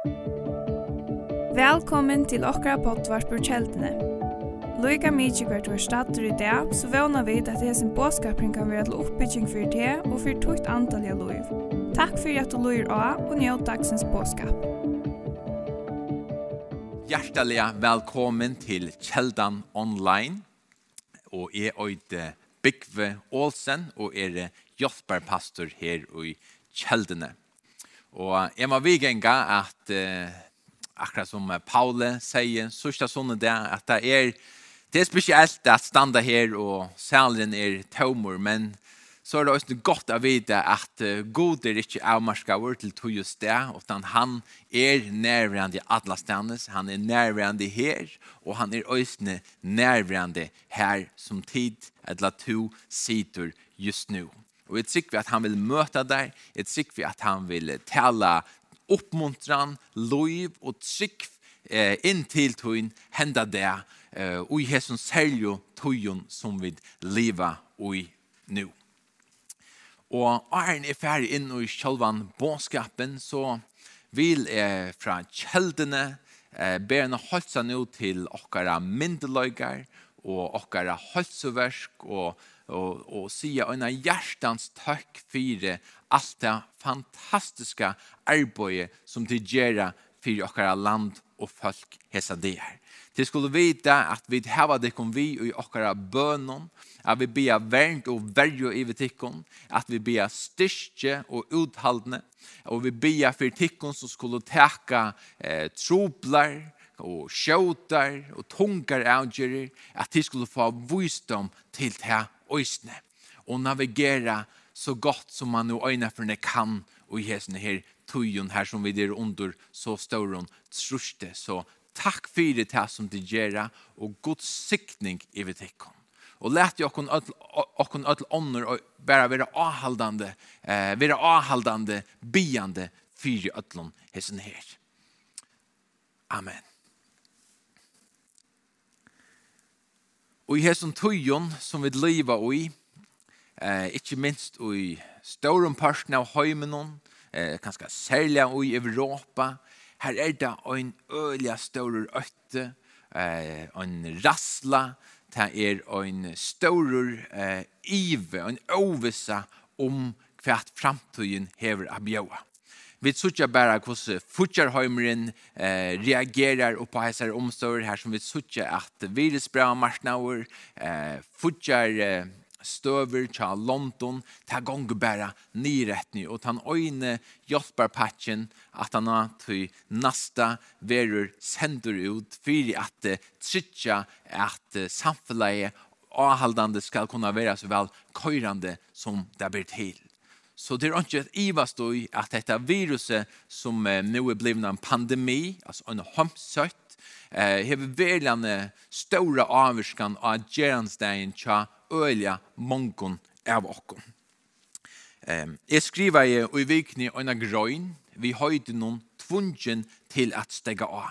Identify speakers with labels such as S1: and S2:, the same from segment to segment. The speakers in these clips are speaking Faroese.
S1: Velkommen til okra pottvarpur kjeldene. Loika mykje hvert var stater i dag, så vana vi at hesen båskapring kan være til oppbygging for det og for tukt antall av loiv. Takk for at du loir av og njød dagsens båskap.
S2: Hjertelig velkommen til Kjeldan Online. Og jeg er Bygve Olsen og er hjelperpastor her i Kjeldene. Og jeg må vigenga at eh, akkurat som Paule sier, sørste sånne det, at det er, det er spesielt at standa her og salen er tomor, men så er det også godt å vite at god er ikke avmarskavur til tog just det, utan han er nærværende i alle stannes, han er nærværende her, og han er også nærværende her som tid, eller to sitter just nå. Og jeg trykker vi at han vil møte deg. Jeg trykker vi at han vil tale oppmuntran, lov og trygg eh, inntil tøyen henda det eh, og i hesson seljo tøyen som vi leva i nu. Og æren er ferdig inn i sjølvan bånskapen, så vil jeg fra kjeldene eh, be henne holde seg nå til okkara myndeløyger og okkara holdsøversk og og, og sier en hjärtans takk för alt det fantastiska arbeidet som de gjør for okkara land og folk hesa det her. Til skulle vite at vi hava det kom vi i okkara bønum, at vi bia vernt og verjo i vi tikkon, at vi bia styrke og uthaldne, og vi bia för tikkon som skulle teka eh, troplar, og sjåtar og tungar avgjerir, at de skulle få visdom til det øysene og navigera så godt som man og øyneferne kan og i hesene her tøyen her som vi der under så større truste. Så takk for det her som det gjør og god siktning i vetikken. Og let jo okon öll ånder öll bare være vera eh være ahaldande, biande fyrir öllum hesen her. Amen. Og i hesson tøyen som vi lever i, eh, ikke minst i ståren parten av høymenon, eh, kanskje særlig i Europa, her er det en øyelig stårer øtte, eh, en rassla, det er en stårer eh, ive, en ovisa om hva framtøyen hever av bjøa. Vi suttja bara hos futjarheimeren eh, reagerar på hessar omstår her som vi suttja at virusbra marsnaur, eh, futjar eh, støver tja London, ta gong bara nyretny og tan øyne hjelpar patchen at han har tøy nasta verur sendur ut fyri at trytja at samfunnet avhaldande skal kunna vera så vel køyrande som det blir til. Så det er ikke et ivast i at dette viruset som nå er blevet en pandemi, altså en homsøtt, eh, har väldigt stora avvurskan av gärnsdagen tja öliga mångon av oss. Eh, jeg skriver i, i vikene en grön, vi har inte någon tvungen till att stäga av.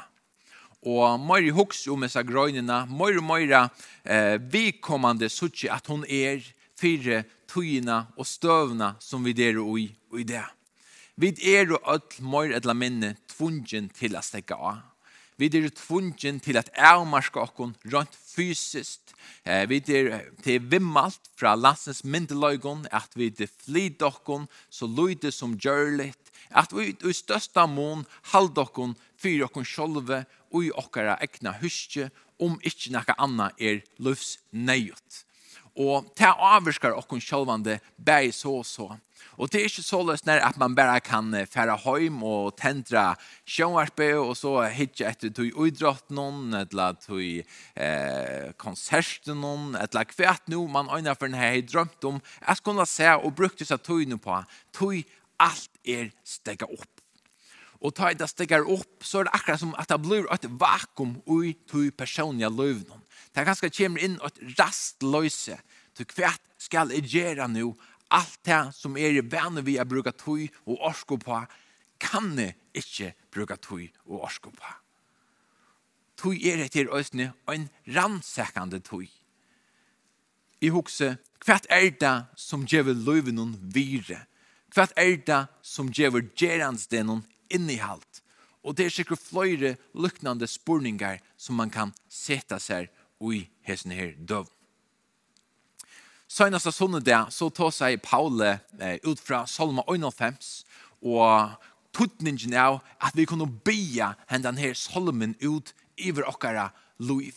S2: Og mer i hoks om disse grøynene, mer og mer eh, vi kommande suttje at hon er fire tøyina og støvna som vi der og i og i det. Vi er og öll mor etla minne tvungen til å stekke av. Vi er tvungen til at avmarska okkon rundt fysiskt. Eh, vi er til vimmalt fra landsens myndeløygon at vi er flit okkon så løyde som gjørligt. At vi i størsta mån hald okkon fyra okkon sjolve og i okkara ekna huske om ikkje nekka anna er løvs nøyot og det avvirskar kun sjálvande bæg så og så. Og det er ikke så løsner at man bare kan fære heim og tendra sjønvarpe og så hitje etter tog uidrott noen, eller tog eh, konsert noen, eller kvært noe man øyner for den her jeg drømt om. Jeg skulle se og brukte seg togene på. Tog alt er stegget opp. Og ta det stikker opp, så er det akkurat som at det blir et vakuum ui tui personlige løvnene. Det er ganske kommer inn et rastløse til hvert skal jeg gjøre nå alt det som er i vene vi har brukt tog og orsko på, kan jeg ikke bruke tog og orsko på. Tog er etter øsne en rannsekende tog. I hukse, hvert er det som gjør løvnene vire? Hvert er det som gjør gjerne innehalt. Og det er sikkert flere luknande spurningar som man kan seta seg i hessen her døv. Søgnast av sånne det, så tar seg Paule eh, ut fra Salma 51 og tutningen er at vi kunne bya hendan her Salmen ut iver okkara liv,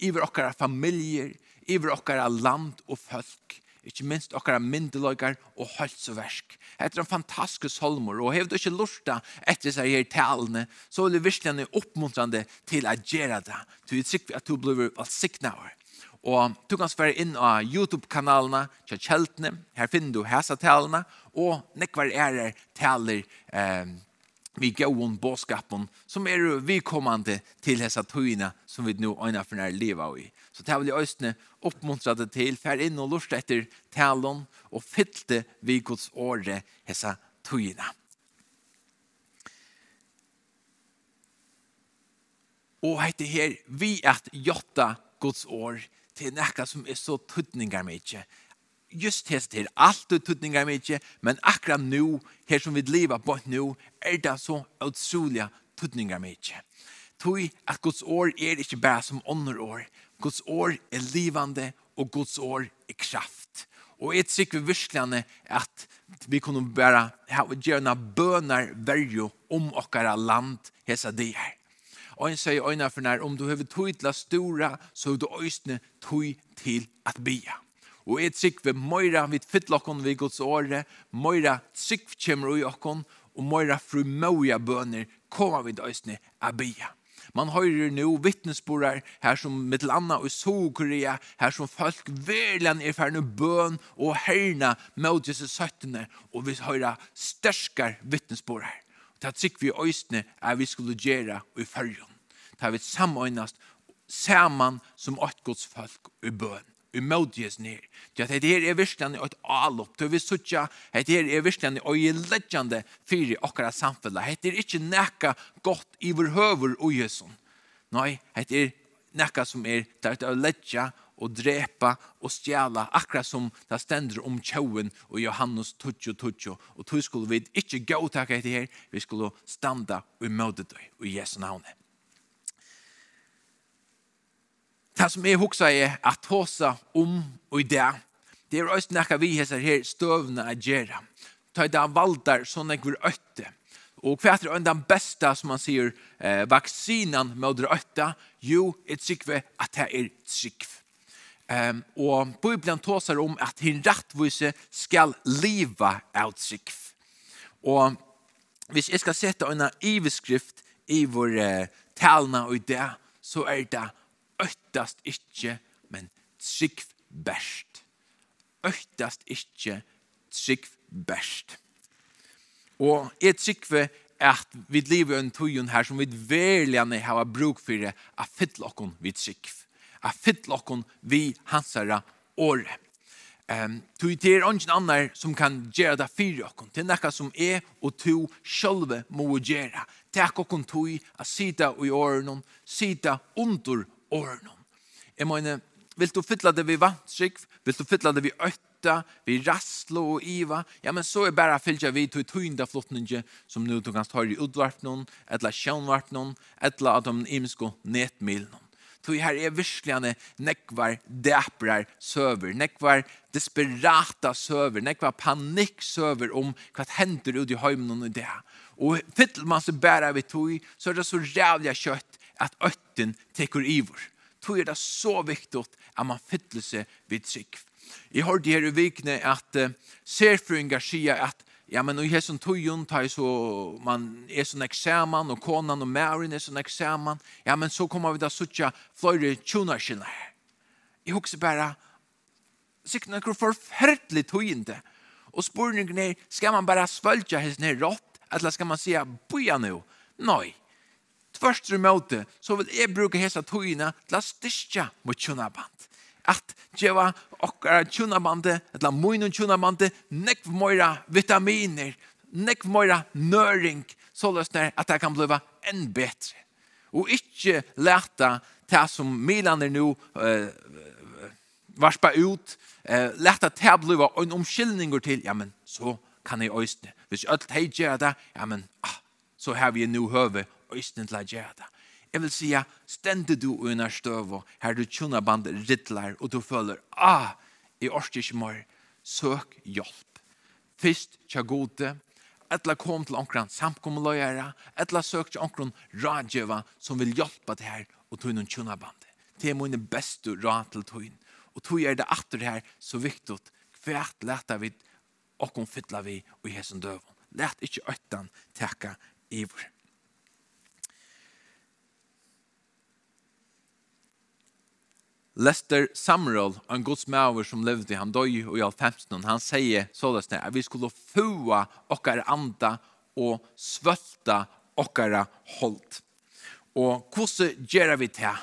S2: iver okkara familier, iver okkara land og folk ikke minst okkara myndeløygar og hølseversk. Etter en fantastisk solmor, og hevd ikke lurta etter seg her talene, så er det virkelig oppmuntrande til at gjøre det, til vi at du blir valgsiktnaver. Og du kan svære inn av YouTube-kanalene, til kjeltene, her finner du hesa talene, og nekvar ærer taler eh, vi gåon båskapen som er vi kommande til hesa tøyene som vi nå øyne for nær livet i. Så det vil jeg østene oppmuntra det til, fer inn og lurt etter talen, og fylte vi Guds året hessa tøyene. Og heter her, vi at jotta Guds år til nekka som er så tøtningar mykje. Just hest her, alt er tøtningar mykje, men akkurat nu, her som vi lever på nu, er det så utsoliga tøtningar mykje. Tøy at Guds år er ikke bare som ånder år, Guds år er livande og Guds år er kraft. Og jeg tykker virkelig at vi kunne bare gjøre noen bøner verjo om okkara land hesa de her. Og en sier øyne for nær, om du har tog til stora, så har du øyne tog til at bia. Og jeg tykker møyra vidt fytlokken ved Guds åre, møyra sikk kommer ui okkon, og møyra fru møya bøner kommer vid øyne at bya. Man høyrer nu vittnesborar her som mitt landa og Sokorea, her som folk verlan er færne bøn og herna mot Jesus søttene, og vi høyrer størskar vittnesborar. Det trykk vi øysene er vi skulle gjøre i fyrjon. Det er vi samøynast saman som åttgods folk i bøn imot jes nir. Det at det her er virkelig et alop, det vi suttja, det her er virkelig og i leggjande fyri okkara samfella. Det er ikke nekka godt i vår høver og jesun. Nei, det er nekka som er der til å leggja og drepa og stjæla, akkurat som det stender om tjauen og Johannes tutsjo tutsjo. Og tog skulle vi ikke gå takk etter her, vi skulle standa og møte deg i Jesu navnet. Det som jeg husker er at hosa om og i det, det er også nekka vi hesser her støvna a gjera. Ta i det valdar sånn jeg vil øtte. Og hva er den beste, som man sier, eh, vaksinan med å øtte? Jo, et sikve at det er sikve. Um, og Bibelen tåsar om at hin rettvise skal liva av sikv. Og hvis jeg skal sette en iveskrift i vår eh, talna og i det, så er det Øttast ikkje, men trygg best. Øttast ikkje, trygg best. Og jeg trygg at vi lever en tøyen her som vi verligane har bruk for å fytle okken vi trygg. At fytle okken vi hansere året. Ehm tu det er ingen annar som kan gjøre det fyrir oss. Det er något som er og tu själva må göra. Tack och kon tu att sitta i öronen, sitta under årene. Jeg mener, vil du fylla det vi vantskikv, vil du fylla det vi øtta? Vi rastlo og iva, ja, men så er bare fylja vi til tøynda flottninge som nu du kan ta i utvartnån, etla sjønvartnån, etla at de imensko netmilnån. Tog her er virkelig nekvar dæprar søver, nekvar desperata søver, nekvar panikk søver om hva hender ut i høymnen og det. Og fyller man seg bare vi tog, så er det så rævlig kjøtt at øtten tekur ivor. Tog er det så viktig at man fyller seg vid trygg. Jeg hørte her i vikene at uh, serfrøyngar sier at ja, men i hesson tøyen tar så man er sånn eksamen, og konan og mæren er sånn eksamen, ja, men så kommer vi da suttja flere tjonarskjene her. Jeg husker bare, sikkert noen forferdelig tøyen det. og spørningen er, skal man bare svølge hessen her rått, eller skal man si, boja nå? Nei, Tvørst i måte, så vil jeg bruke hese togene til å styrke mot tjunaband. At djeva okkara tjunabandet, eller munnen tjunabandet, nekv møyra vitaminer, nekv møyra nøring, så løsner at det kan bli enn bedre. Og ikke leta det som Milan er nå eh, varspa ut, eh, leta det bli en omskyldning til, ja, men så kan jeg øyne. Hvis alt hei gjør det, ja, men ah, så har vi nu høve øysten til å gjøre det. Jeg vil si, stende du under støv, og her du tjona band rittler, og du føler, ah, i orsker ikke mer, søk hjelp. Først, tja gode, etla kom til omkran samkommeløyere, etla søk til omkran radjøva som vil hjelpe det her, og tog noen tjona band. Det er mine beste råd til tog. Og tog er det atter her, så viktig, hvert leta vi, og kom fytla vi, og i hesen døven. Lært ikke øtten teka ivr. Lester Samuel, en Guds maver som levde, han døg i all 15, han sier så det at vi skulle fua okkar anda og svølta okkar holdt. Og hvordan gjør vi det?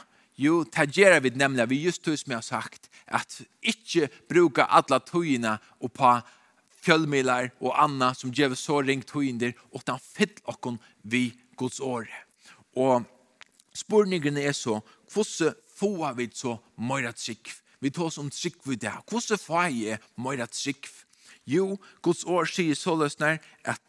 S2: Jo, det gjør vi nemlig, vi just hus med har sagt, at ikke bruka alla tøyina og på fjölmilar og anna som gjør så ringt tøyinder, og den fyll okkon vi Guds åre. Og spurningene er så, hvordan får vi så møyra trygg. Vi tar oss om trygg vi det. Hvordan får jeg møyra trygg? Jo, Guds år sier så løsner at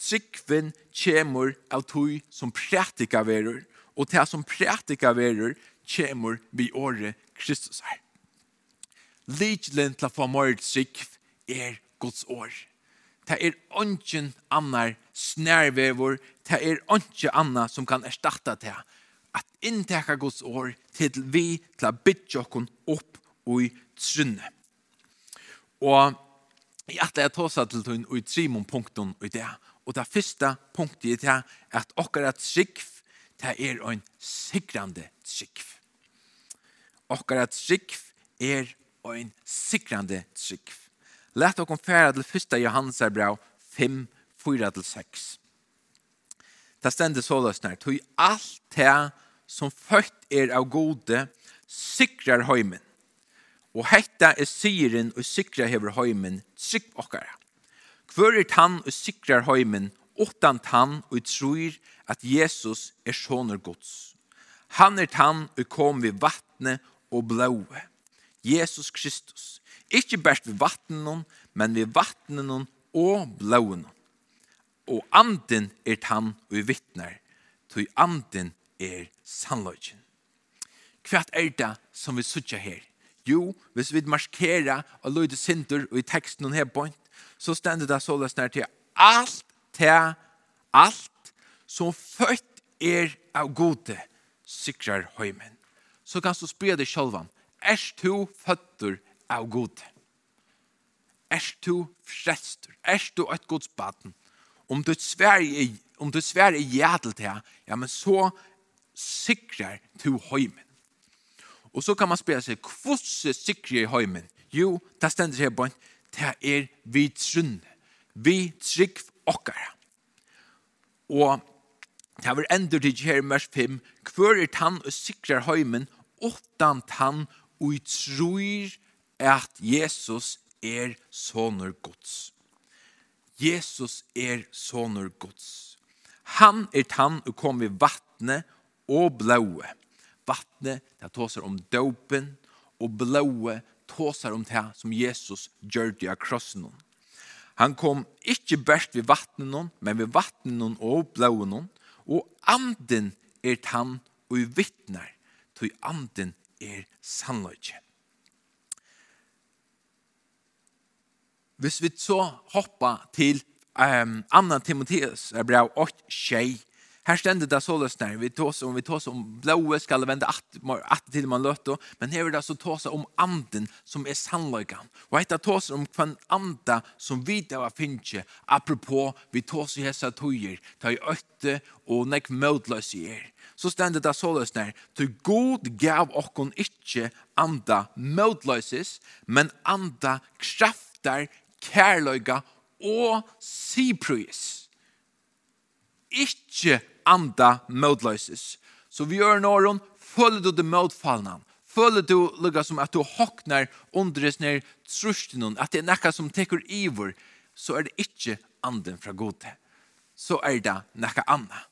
S2: tryggven kommer av tog som prætika verur, og til som prætika verur kommer vi året Kristus her. Lidlen til å få møyra trygg er Guds år. Det er ikke annar snærvevor, det er ikke annar som kan erstatta det at inntekka Guds år til vi til å bytja okkon opp og i trunne. Og i at jeg tar seg til tøyen og i trimon punkten og i det. Og det første punktet er at okkar at trygg det er en sikrande trygg. Okkar at trygg er en sikrande trygg. Lett okken færa til 1. Johannes er bra 5, 4-6. Det stender så løsner. Tøy alt det som født er av gode, sikrar høymen. Og hetta er syren og sikrar hever høymen, trygg okkara. Hvor er tann og sikrar høymen, åttan tann og tror at Jesus er såner gods. Han er tann og kom ved vattne og blåe. Jesus Kristus. Ikke bært ved vattnen, men ved vattnen og blåen. Og anden er tann og vittnar, tog anden er sannløgjen. Hva er det som vi sutja her? Jo, hvis vi markerer og løyde sinter og i teksten her point, så stender det så løsner til alt til alt som født er av gode sikrar høymen. Så kan du spre deg sjølvan, er du føtter av gode? Er du frester? Er du et godsbaten? Om du sverger om du sverre ja til ja, men så sikrar to høymen. Og så kan man spela seg, hvordan sikrar høymen? Jo, det stender her bånd, det er vi trunne. Vi trygg okkara. Og det var endur til her vers 5, hver er tann og sikrar høymen, åttan tann og tror at Jesus er sonur Guds. Jesus er sonur Guds. Han er tann og kom i vattnet og blåe. Vattnet, det tåser om dopen, og blåe tåser om det som Jesus gjør det av krossen. Han kom ikke best ved vattnet noen, men ved vattnet noen og blåe noen, og anden er tann og i vittner, tog anden er sannløyke. Hvis vi så hoppa til um, 2 Timotheus, er brev 8, 6, Her ständer det så lösnar. Vi tås om, vi tås om blåa skal vende att, att till man lötter. Men här är det så tås om anden som är sannlöjkan. Och här tås om kvann anda som vi det var finche. Apropå vi tås i hessa tojer. Ta i ötte och nek mödlös i er. Så ständer det så lösnar. Ty god gav okkon icke anda mödlöses. Men anda kraftar kärlöjka och siprojus ikkje anda mødløyses. Så vi gjør nåren, føler du det mødfallene, føler du lukka som at du hoknar undres ned trusjtenen, at det er nekka som tekur ivor, så er det ikke anden fra gode. Så er det nekka anna.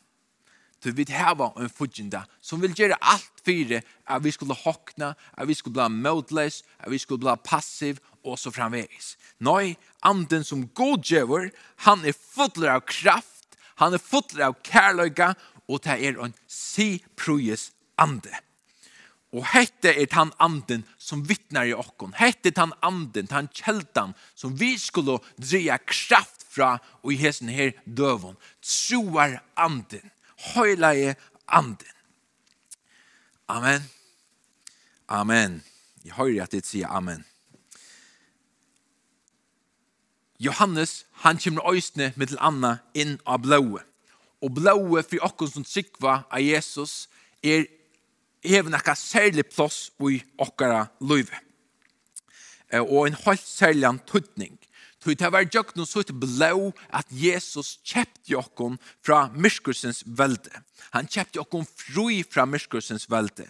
S2: Du vil heva en fudgjenda som vil gjøre alt fire at vi skulle hokna, at vi skulle bli mødløys, at vi skulle bli passiv og så framvegis. Nei, anden som god gjøver, han er fudler av kraft, Han er fotler av kærløyga, og det er en si prujes ande. Og hette er han anden som vittnar i okkon. Hette er han anden, han kjeldan, som vi skulle dreja kraft fra og i hesen her døvon. Troar anden, høylaie anden. Amen. Amen. Jeg hører at det sier amen. Johannes, han kommer øysene til anna inn av blåe. Og blåe for okkon som sikva av Jesus er hever nekka særlig plass i okkara løyve. Og en helt særlig antutning. Tog det var jøkken og så blå at Jesus kjepte jokken fra myrskursens velde. Han kjepte jokken fri fra myrskursens velde.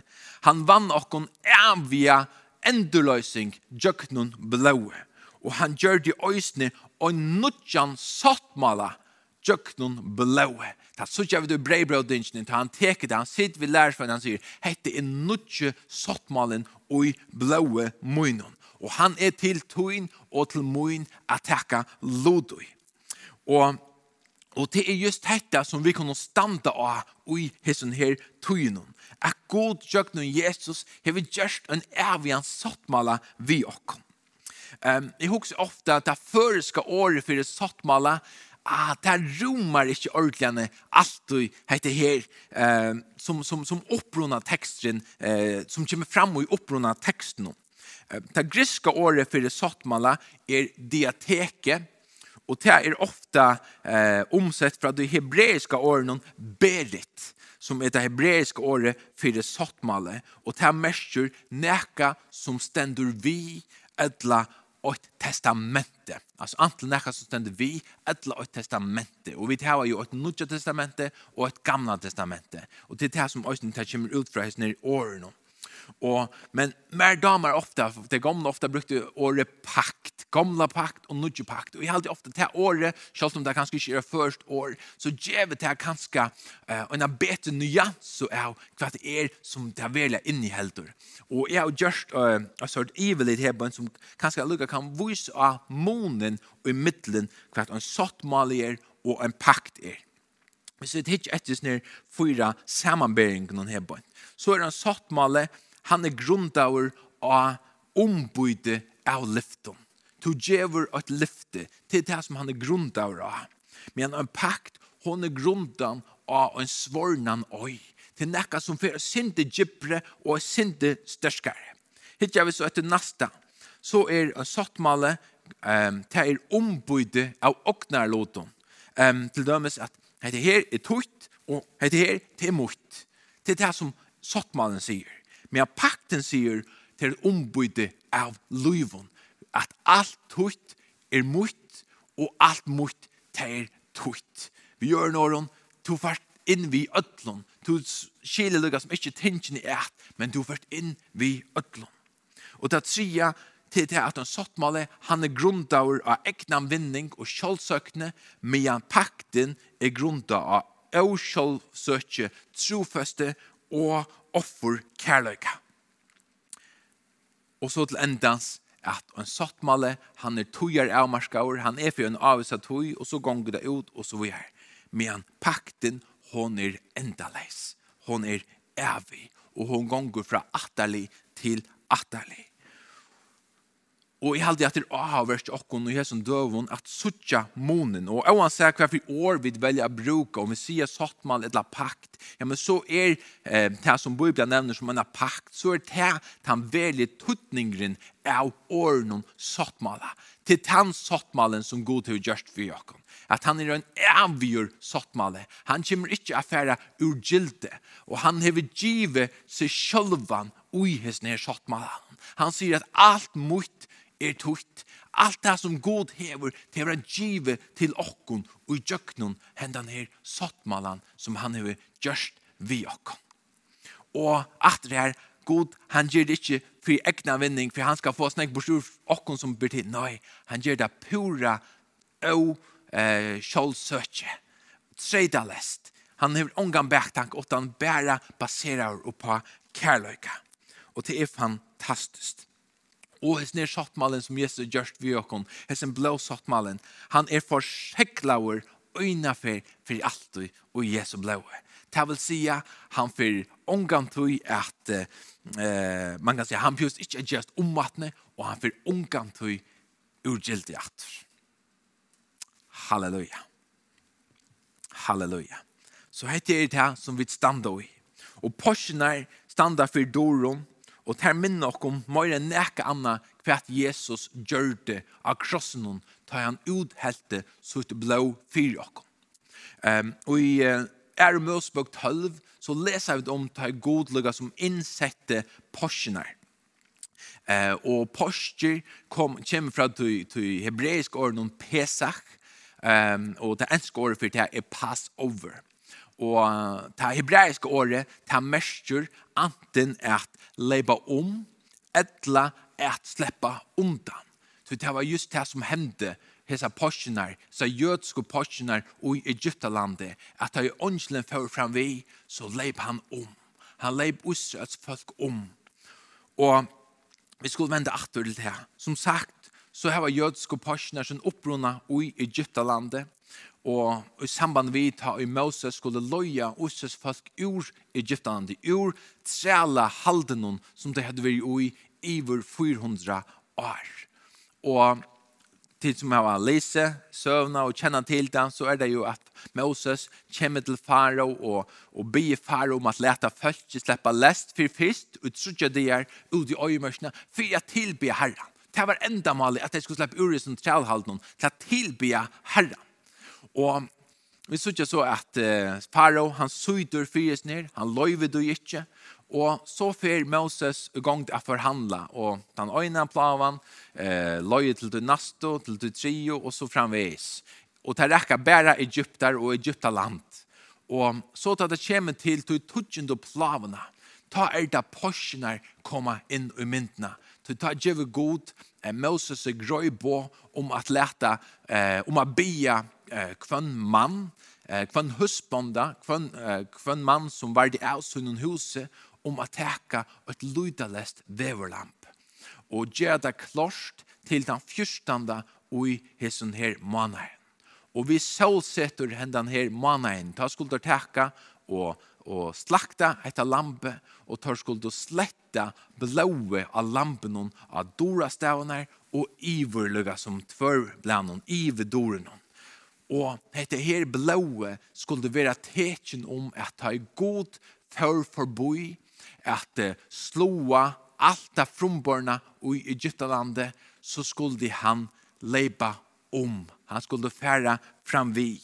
S2: Han vann jokken avvia endurløsning jøkken blåe og han gjør det øysene og nødjan sattmala tjøknen blåe. Ta så ikke vi det breibraudingen, han teker det, han sitter ved lærersveien, han sier, hette er nødje sattmalen og blåe munnen. Og han er til tøyen og til munnen at teka lodøy. Og, og det er just dette som vi kan standa av i hessen her tøynen. At god tjøknen Jesus har vi gjørst en evig sattmala vi okkom. Um, jeg husker ofte at det føreska året for sottmala, ah, det romar ikke ordentlig alt du heter her, eh, som, som, som opprunna teksten, eh, som kommer fram i opprunna teksten. Eh, det griska året for sottmala er diateke, og det er ofte eh, omsett fra det hebreiske året berit, som er det hebreiske året for sattmala og det merker neka som stendur vi, etla ett testamente. Alltså antingen något som ständer vi eller ett testamente. Och vi tar ju ett nya testamente och ett gamla testamente. Och det är det som östen tar kommer ut från här åren. Og, men mer damer ofta, det gamla ofta brukte året pakt, gamla pakt og nudge pakt. Og jeg halte ofta til året, selv om det kanskje ikke er først år, så gjevet det kanskje uh, en bete nyans av hva det er som det er veldig innehelder. Og jeg har gjort uh, en sort ivelit her, som kanskje lukka kan vise av månen og i middelen hva en satt er og en pakt er. Hvis vi titt etter sånne fyra sammanberingen her hebben, så er det en sottmale, han er grundaur av ombyte av lyfton. To djever et lyfte til det som han er grundaur av. Men en pakt, hon er grundan av en svornan oi. Til nekka som fyrir sinte gypre og sinte størskare. Hittja vi så etter nasta, så er en sottmale, um, til er ombyte av oknarlåton. Um, til dømes at hette her er tutt, og hette her er mutt. Til det som sottmalen sier. Men pakten sier til ombyte av løyvun, at alt tutt er mutt, og alt mutt til tutt. Vi gjør noen, to fart inn vi øtlun, to skile lukka som ikke tingene er et, men to fart inn vi øtlun. Og det tria til det at han sottmale, han er grundaur av egnan vinning og sjålsøkne, medan pakten er grunda av og sjålsøkje, trofeste og offer kærløyka. Og så til endans at en sattmale, han er tøyer avmarskaur, han er for en avvisa tøy, og så gonger det ut, og så videre. Men pakten, hon er endaleis. Hon er evig, og hon gonger fra atterlig til atterlig. Og jeg halte at det er avhverst okkon og hesson døvun at suttja månen. Og jeg anser hva for år vi velja å bruke, om vi sier sottmal eller pakt, ja, men så er eh, det som Bibelen nevner som en pakt, så er det den veldig tuttningren av åren sattmala. Til den sottmalen som god til å gjøre for okkon at han er en avgjør sattmale. Han kommer ikke affæra ur og han hever givet seg sjølvan ui hesne sottmalen. Han sier at alt mot er tutt. Alt det som god hever til å give til okkon og i djøknon hendan her sottmalan som han hever gjørst vi okkon. Og at det er god, han gjør det ikke for egna vinning, for han skal få snakk bort ur okkon som blir til. Nei, han gjør det pura og eh, kjølsøtje. Treida lest. Han hever ongan bæktank, og han bæra baserar på kærløyka. Og det er fantastisk og hans nere sattmalen som Jesus gjørst vi okon, hans en blå sattmalen, han er forseklaver øynafer for alt og Jesu blå. Det vil si han for omgantøy at eh, man kan si han just ikke er just omvattne, og han for omgantøy urgildig at. Halleluja. Halleluja. Så heter det det som vi standa i. Og Porsche standa for doron, Og det minner oss om mer enn nekka anna hva Jesus gjør det av krossen hon, da han uthelte sitt blå fyrir oss. Um, og i uh, er møsbøk 12 så leser vi om ta godlugga som innsette porsjoner. Eh, og porsjer kom, kommer fra til, til hebreisk åren om Pesach, um, og det enske året for det er Passover. Og det hebraiske året, det mestur anten at leiba om, etla at sleppa undan. Så det var just det som hände hesa porsjonar, så jødsko porsjonar i Egyptalandet, at da åndslen fører fram vi, så leip han om. Han leip Israels folk om. Og vi skulle vende atter til det. Som sagt, så her var jødsko porsjonar som opprunna i Egyptalandet, og i samband vi ta i Moses skulle loja Osses folk ur Egyptalandi, ur trela haldenon som de hadde vært i iver 400 år. Og til som jeg var lese, søvna og kjenne til den, så er det jo at Moses kommer til faro og, og be faro om at leta folk ikke slippe lest for først, og trodde det er ut i øyemørsene, for jeg tilbe herren. Det var enda malig at jeg skulle slippe ur i sin trelhalden, til å tilbe herren. Og vi sier så at uh, Faro, han syder fyres ned, han løyver du ikke, og så fer Moses i gang til å forhandle, og den øyne plaven, eh, løyer til du nasto, til du trio, og så framveis. Og det rekker bare Egypter og Egyptaland. Og så tar det kommer til til tøtjende plavene, ta er det porsjoner komme inn i myndene. Til ta gjør god, eh, Moses er grøy på om at lete, eh, om at bia, kvann mann, kvann husbonda, kvann, kvann mann som var det av sunnen huset om att teka et lydalest veverlamp. Og göra det klart til den fyrstanda og i hessen her månaden. Og vi solsätter den her mannen, Ta skulle teka og, og slakta etter lampe, og ta skuld sletta blåe av lampen av dora stavene, og iverløga som tvør blant noen, iver Og dette her blåe skulle være teken om at ta i god for forboi, at slåa alt av frumborna i Egyptalandet, så skulle han leipa om. Han skulle færa framvi.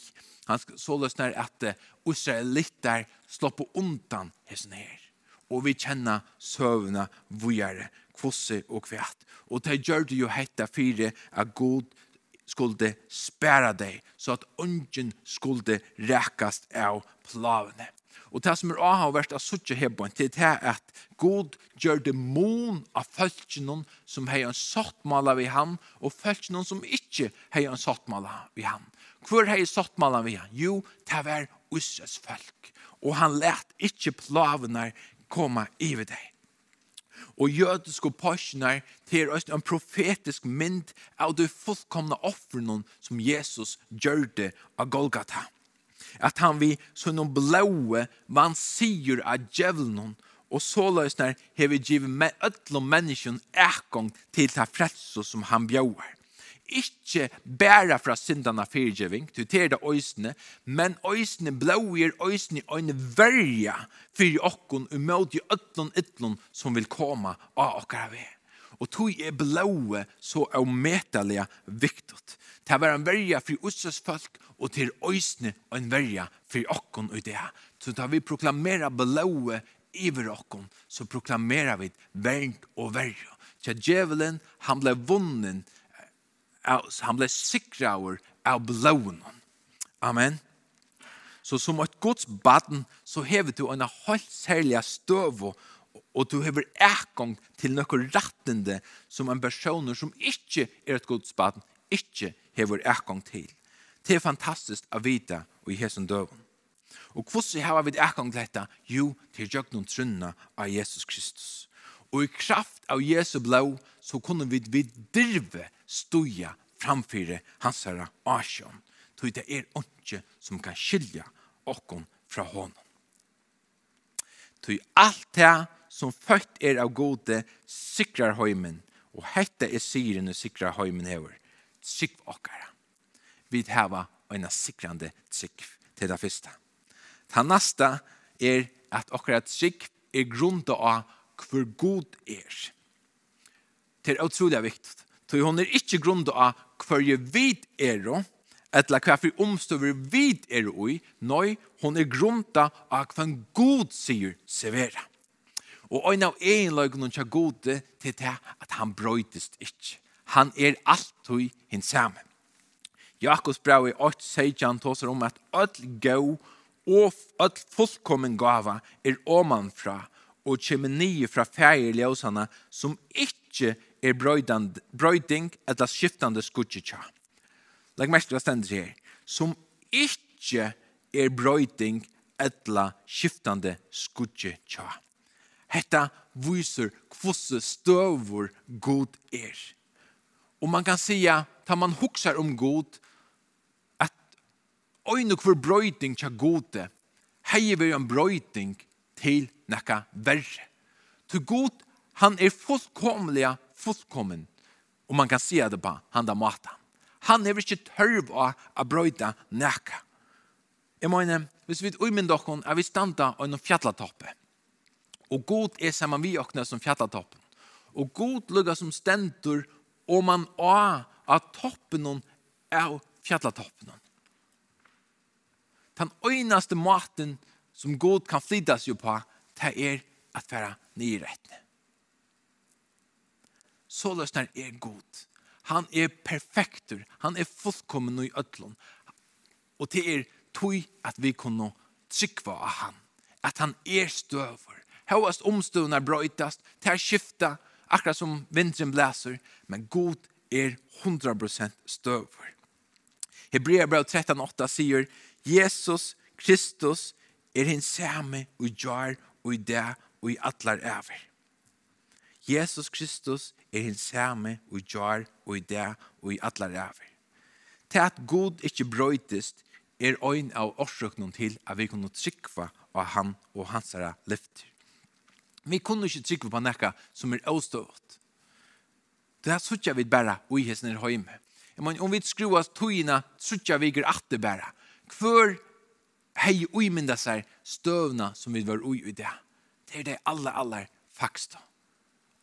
S2: Han så løsner at Israelitter slår på undan hessen her. Og vi kjenner søvna vujare, kvosse og kvæt. Og det gjør det jo hetta fire av god skulle spæra deg, så at ungen skulle rekast av plavene. Og det som er å ha vært av suttje hebon, det er at God gjør det mon av følgene som har en sattmala vi han, og følgene som ikke har en sattmala vi han. Hvor hei sattmala vi han? Jo, det var Israels folk. Og han let ikke plavene komme iver deg. Og jødiske påskene til oss en profetisk mynd av de fullkomne offrene som Jesus gjør det av Golgata. At han vi så noen blåe vann sier av djevelen og så løsner hever givet med ødel og menneskene ekong til det frelse som han bjør ikke bæra fra syndene fyrtjøving, du til det øysene, men øysene blåer øysene øyne verja for okkon umot i øtlån ytlån som vil komme av okkara vei. Og tog er blåe så er metallega viktigt. Det var en verja for ussas folk, og til øysene en verja for okkon og det. Så da vi proklamerer blåe iver okkon, så proklamerer vi vernt og verja. Tja djevelen, han ble vunnen, han ble sikraver av blåen. Amen. Så som et gods baden, så hever du en helt særlig støv og du hever ekong til noe rettende som en person som ikke er et gods baden, ikke hever ekong til. Det er fantastisk å vite og i hesen døven. Og hvordan har vi ekong til dette? Jo, til jeg noen trunner av Jesus Kristus. Og i kraft av Jesu blå, så kunne vi viddirve stuja framfyrir hansara asjon. Tog det er ikke som kan skilja okkon fra honom. Ty alt det som født er av gode sikrar høymen, og hette er syren og sikrar høymen hever, sikv okkara. Vi heva en sikrande sikv til det første. Det neste er at okkara sikv er grunda av hver god er. Det er utrolig viktig. Så hon er ikke grunda av hver jeg vid er og, etla hva for omstøver vid er og i, nøy, hon er grunda av hva en god sier severa. Og ein av ein hun er gode til det at han brøytist ikkje. Han er alt hui hins samme. Jakobs brev i 8, han tåser om at öll gau og öll fullkommen gava er omanfra og kjemenie fra fæger ljøsene som ikke er brøyding eller skiftande skudgetja. Legg mest hva stendet her. Som ikkje er brøyding eller skiftande skudgetja. Hetta viser kvosse støvor god er. Og man kan sija, ta man huksar om god, at øyne kvar brøyding tja gode, hei vi en brøyding til nekka verre. Til god, han er fullkomlega fullkommen, om man kan se det på han da maten. Han er ikke tørv av å brøyte nækka. Jeg mener, hvis vi umynda okken, er vi standa av noen fjatlatoppe. Og god er sammen vi okna som fjatlatoppen. Og god lukka som stendur, og man av av toppen av fjatlatoppen. Den øynaste maten som god kan flytta seg på, det er at være nyrettene så løsner er god. Han er perfektur. Han er fullkommen i ødlån. Og det er tog at vi kunne trykva av han. At han er støver. Høyast omstøvna brøytast, ter skifta, akkurat som vinteren blæser, men god er 100% støver. Hebreabrev 13.8 sier, Jesus Kristus er hins samme og gjør og i det og i atlar æver. Jesus Kristus er hans samme og gjør jar og i det og i alle ræver. Til at god ikke brøytest er øyn av årsøkene til at vi kunne trykva av han og hans herre lyfter. Vi kunne ikke trykva på noe som er avstått. Det her sutja vi bare i hesten er høyme. Jeg mener, om vi skrua togina, sutja vi ikke at det bare. Hvor hei uimynda seg støvna som vi var ui i det. Det er det aller, aller fakst.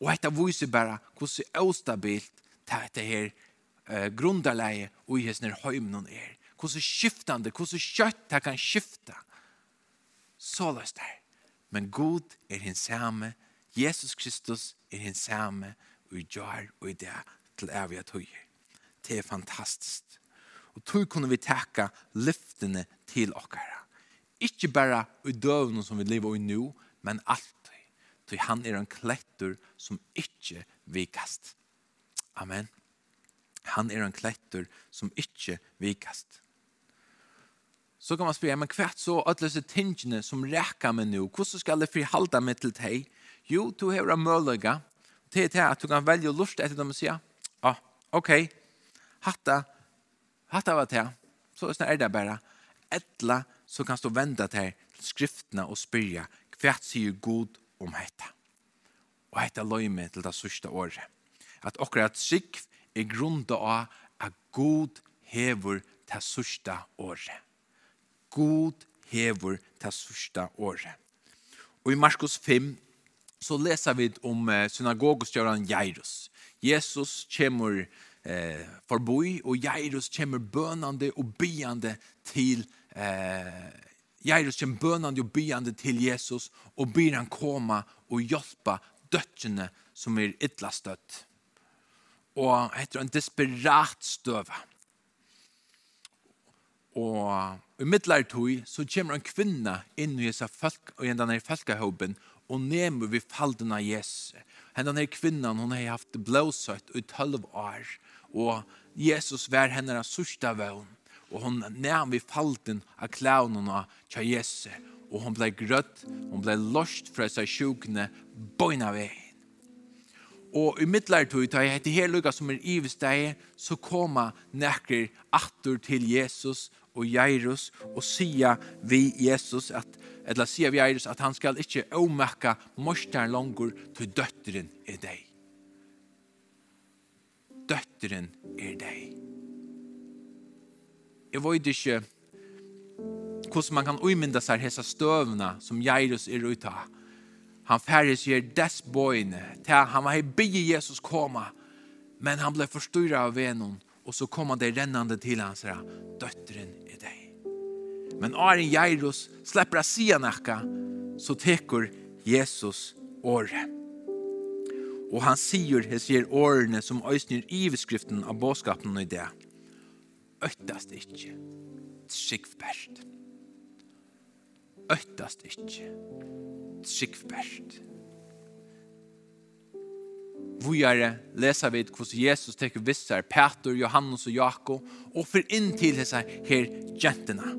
S2: Og dette viser bare hvordan avstabilt dette her eh, grunderleie og i hessene høymnen er. Hvordan skiftande, hvordan kjøtt det kan skifte. Så løs det. Men god er hins samme. Jesus Kristus er hins samme. Og i jar og i det til evige tøyer. Det er fantastisk. Og tog kunne vi takke lyftene til okkara. Ikke bare i døvene som vi lever i nu, men alltid. Tog han er en klettur som ikke vikast. Amen. Han er en klettur som ikke vikast. Så kan man spyrja, men hvert så atløse tingene som rekka meg nu, hvordan skal jeg frihalda meg til deg? Jo, du har en møllega, til til at du kan velge å lurte etter dem og sier, ja, ah, ok, hatta, hatta var det, så er det bare, etla, så kan du vende deg til skriftene og spyrja, hvert sier god om hetta. Og hette løyme til det sørste året. At akkurat sikv er grunda av at god hever ta sørste året. God hever ta sørste året. Og i Markus 5 så leser vi om synagogustjøren Jairus. Jesus kommer eh, forboi, og Jairus kommer bønande og byande til eh, Jairus kommer bønande og byande til Jesus, og byr han koma og hjelpa døttene som er ytla støtt. Og etter en desperat støve. Og i middelar tog så kommer en kvinne inn i disse folk, og i denne folkehåpen, og nemmer vi falden av Jesus. Hendan kvinnen kvinnan, hon har haft blåsøtt i tølv år, og Jesus var henne av sørste vøvn og hon næm vi falten av klævnene til Jesu, og hon ble grøtt, hon ble lost fra seg sjukene, bøyna vei. Og i middelartøy, da jeg heter her lukka som er ivesteg, så koma nekker atter til Jesus og Jairus og sia vi Jesus at, eller sia vi Jairus at han skal ikke omekka morstaren langur til døtteren er deg. Døtteren er deg jeg vet ikke hvordan man kan umynda seg hessa støvna som Jairus er ute av. Han færre sier dess bøyne, til han var hei bygge Jesus koma, men han ble forstyrret av venon, og så kom han det rennande til hans her, døtteren er deg. Men Arin Jairus slipper å si han nakka, så teker Jesus året. Og han sier, han sier årene som øysner i beskriften av båskapen i det. Øttast ikkje. Trygg bært. Øttast ikkje. Trygg bært. Vujare lesa vid hos Jesus teker vissar Peter, Johannes og Jakob og for inn til hessa her gentena.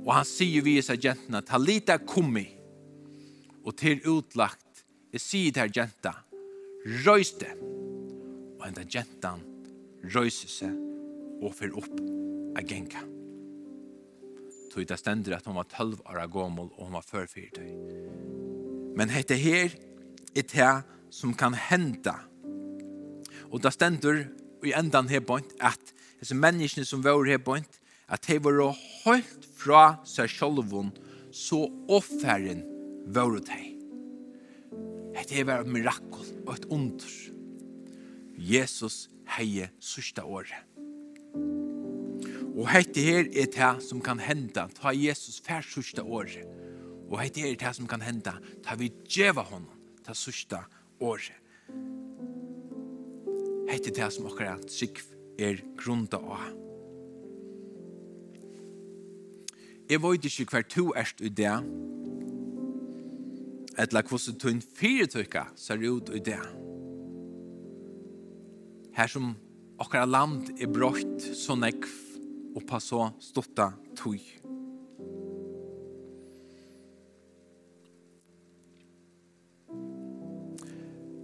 S2: Og han sier vi hese gentena ta Talita kummi og til utlagt jeg sier til her røys røyste og henda gentan røyser seg og fer opp a genka. Tog det stender at hun var 12 år gammel og hun var før fyrtøy. Men hette her er det som kan henda. Og det stender i endan her point at disse menneskene som var her point at de var holdt fra seg sjolvun så offeren var de. Det var et mirakel og et under. Jesus heie sørste året Og hette her er det som kan henda, ta Jesus fær sørste året. Og hette her er det som kan henda, ta vi djeva honom, ta sørste året. Hette det som akkurat at sikv er grunda av. Jeg vet ikke hver to erst i det, eller hvordan tøyn fire tøyka ser ut i det. Her som okkara land er brått så nekv og på så stotta tog.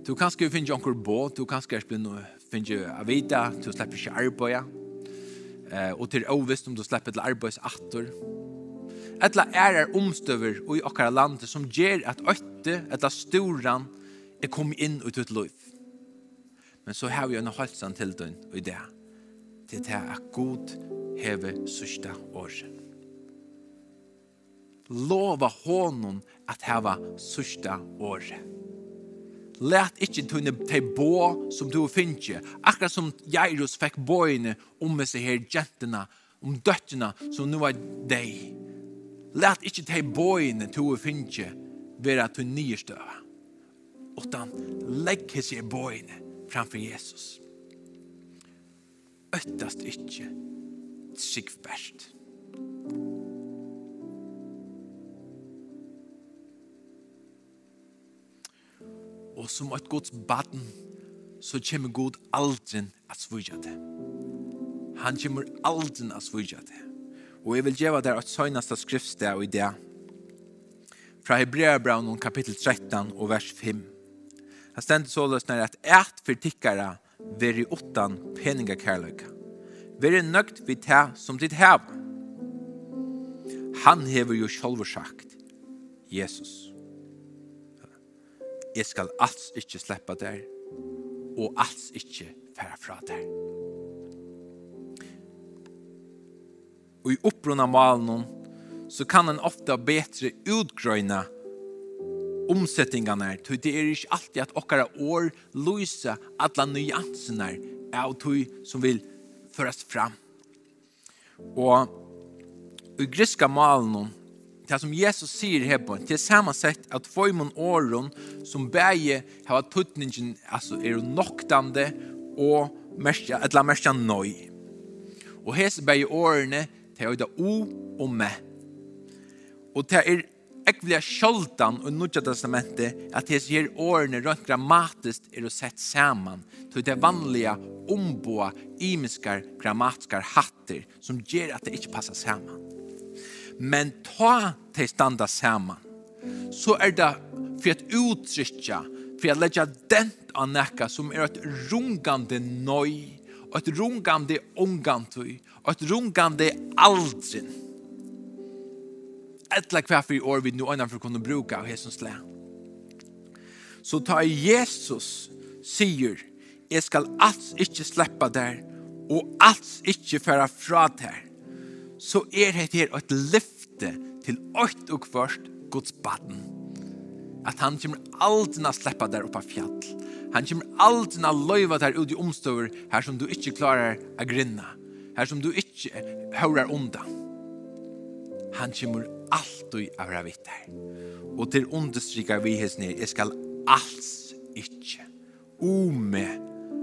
S2: Du kanskje finner anker båt, du kanskje finner å vite, du slipper ikke arbeid, eh, og til overvist om du slipper til arbeidsaktor. Etla er er omstøver i okkara landet som gjør at øtte, etla storan, er kommet inn ut ut liv men så har vi en halsan til den i det. Til det er god heve sørste året. Lova honom at heva sørste året. Læt ikkje tunne te bå som du finnje, akkurat som Jairus fikk båene om med seg her jentene, om døttene som nu er deg. Læt ikkje te båene du finnje være til nye støve, utan legg seg båene framför Jesus. Öttast icke sigvärst. Og som et gods baden, så kommer god aldrin at svudja det. Han kommer aldrin at svudja det. Og jeg vil gjeva der at søgnasta skriftsted i det. Fra Hebreabraun kapittel 13 og vers 5. Det stendet så løsner at et for tikkere veri utan peningakærløyka. Veri nøgt vi ta som ditt hev. Han hever jo sjolv sagt, Jesus, jeg skal alls ikkje sleppa der, og alls ikkje færa fra der. Og i opprunna malen så kan en ofta betre utgrøyna omsettingarna er, tog det er ikke alltid at okkara år lysa alla nyansene av tog som vil föras fram. Og i griska malen, det som Jesus sier her på, det er sammansett at fojmon åren som bæge har tuttningen, altså er noktande og merska, etla merska nøy. Og hese bæge årene, det er jo da o og me. Og det er ekvelig sjoldan og Nudja Testamentet at det her årene rønt grammatisk er å sett saman til det vanliga omboa imiskar grammatiskar hatter som gjør at det ikke passar saman. Men ta til standa saman så er det for at uttrykja for at legja dent av nekka som er et rungande nøy og et rungande ungantøy og et rungande aldrin etla hva for i år vi nu annan for å kunne bruka av Jesus le. Så ta Jesus sier, jeg skal alls ikke slippe der, og alls ikke føre fra der. Så er det her et lyfte til åkt og kvart Guds baden. At han kommer aldri å slippe der oppe av fjall. Han kommer aldri å løyve der ut i omstøver her som du ikke klarer å grinna. Her som du ikke hører undan han kommer alltid av vitt her. Og til understryker vi hans nere, jeg skal alls ikke ome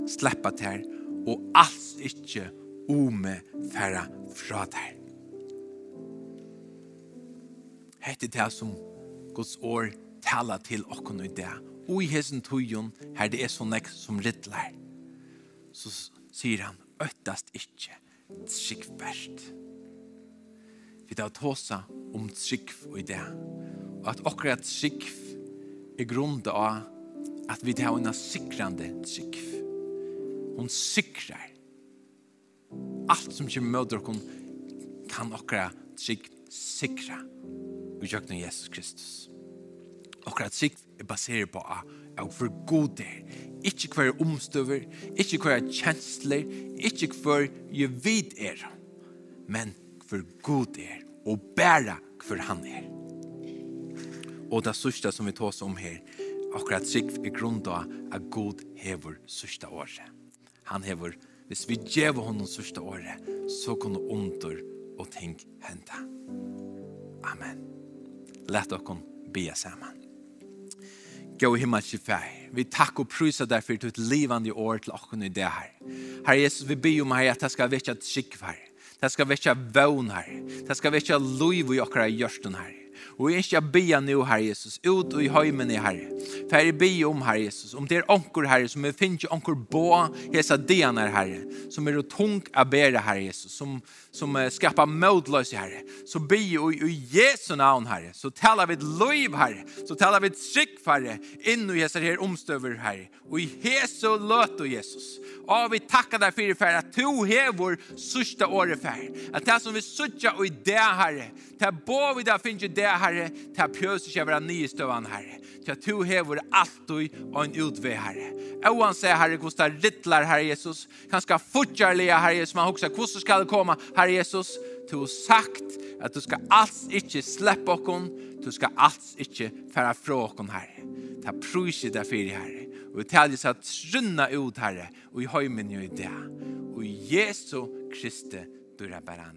S2: sleppa til og alls ikke ome færa fra der. Hette det som Guds år tala til okkon i det. Og i hesen tøyen, her det er så nek som rittler, så sier han, øttast ikke, tryggverst vi tar tåsa om trygg og i det. Og at akkurat trygg er grunnet av at vi tar en sikrande trygg. Hon sikrar Alt som kommer med dere kan akkurat trygg sikra i jøkken Jesus Kristus. Akkurat trygg er baseret på at av for god er. Ikke hver omstøver, ikke hver kjensler, ikke hver jeg vid er. Men hver god er, og bæra hver han er. Og det sørste som vi tås om her, akkurat trygg i grunn av at god hever sørste året. Han hever, hvis vi djev honom sørste året, så kunne under og ting hente. Amen. Lett okkon bia saman. Gå i himmelske fær. Vi takk og prysa deg for ditt livande år til okkon i det her. Herre Jesus, vi ber om her at jeg skal vekja trygg fær. Det skal vekja vøvn her. Det skal vekja loiv i okra hjørsten her. Og jeg skal be nå, Herre Jesus, ut og i høymen i Herre. For jeg be om, Herre Jesus, om det er onker, Herre, som er finnes ikke onker på hese dianer, Herre, som er tung av bære, Herre Jesus, som, som skapar modlös herre. Så be i, i Jesu namn herre. Så talar vi ett liv herre. Så talar vi ett skick herre. In och Jesus här omstöver herre. Och i Jesu löt och Jesus. Ja vi tackar dig för för att du har vår sista året för. Att det som vi suttar och i det herre. Det bo vi där finns ju det herre. Det pjös sig över nystövan herre. Till att du har vår allt och en utväg herre. Oavsett herre kostar rittlar herre Jesus. Han ska fortsätta herre Jesus. Man också kostar ska komma herre Herre Jesus, du har sagt at du skal alls ikke slippe okken, du skal alls ikke fære fra okken, Herre. Ta prysi deg fyrir, Herre. Og vi taler seg at runna ut, Herre, og i høymen jo i det. Og i Jesu Kristi, du er bare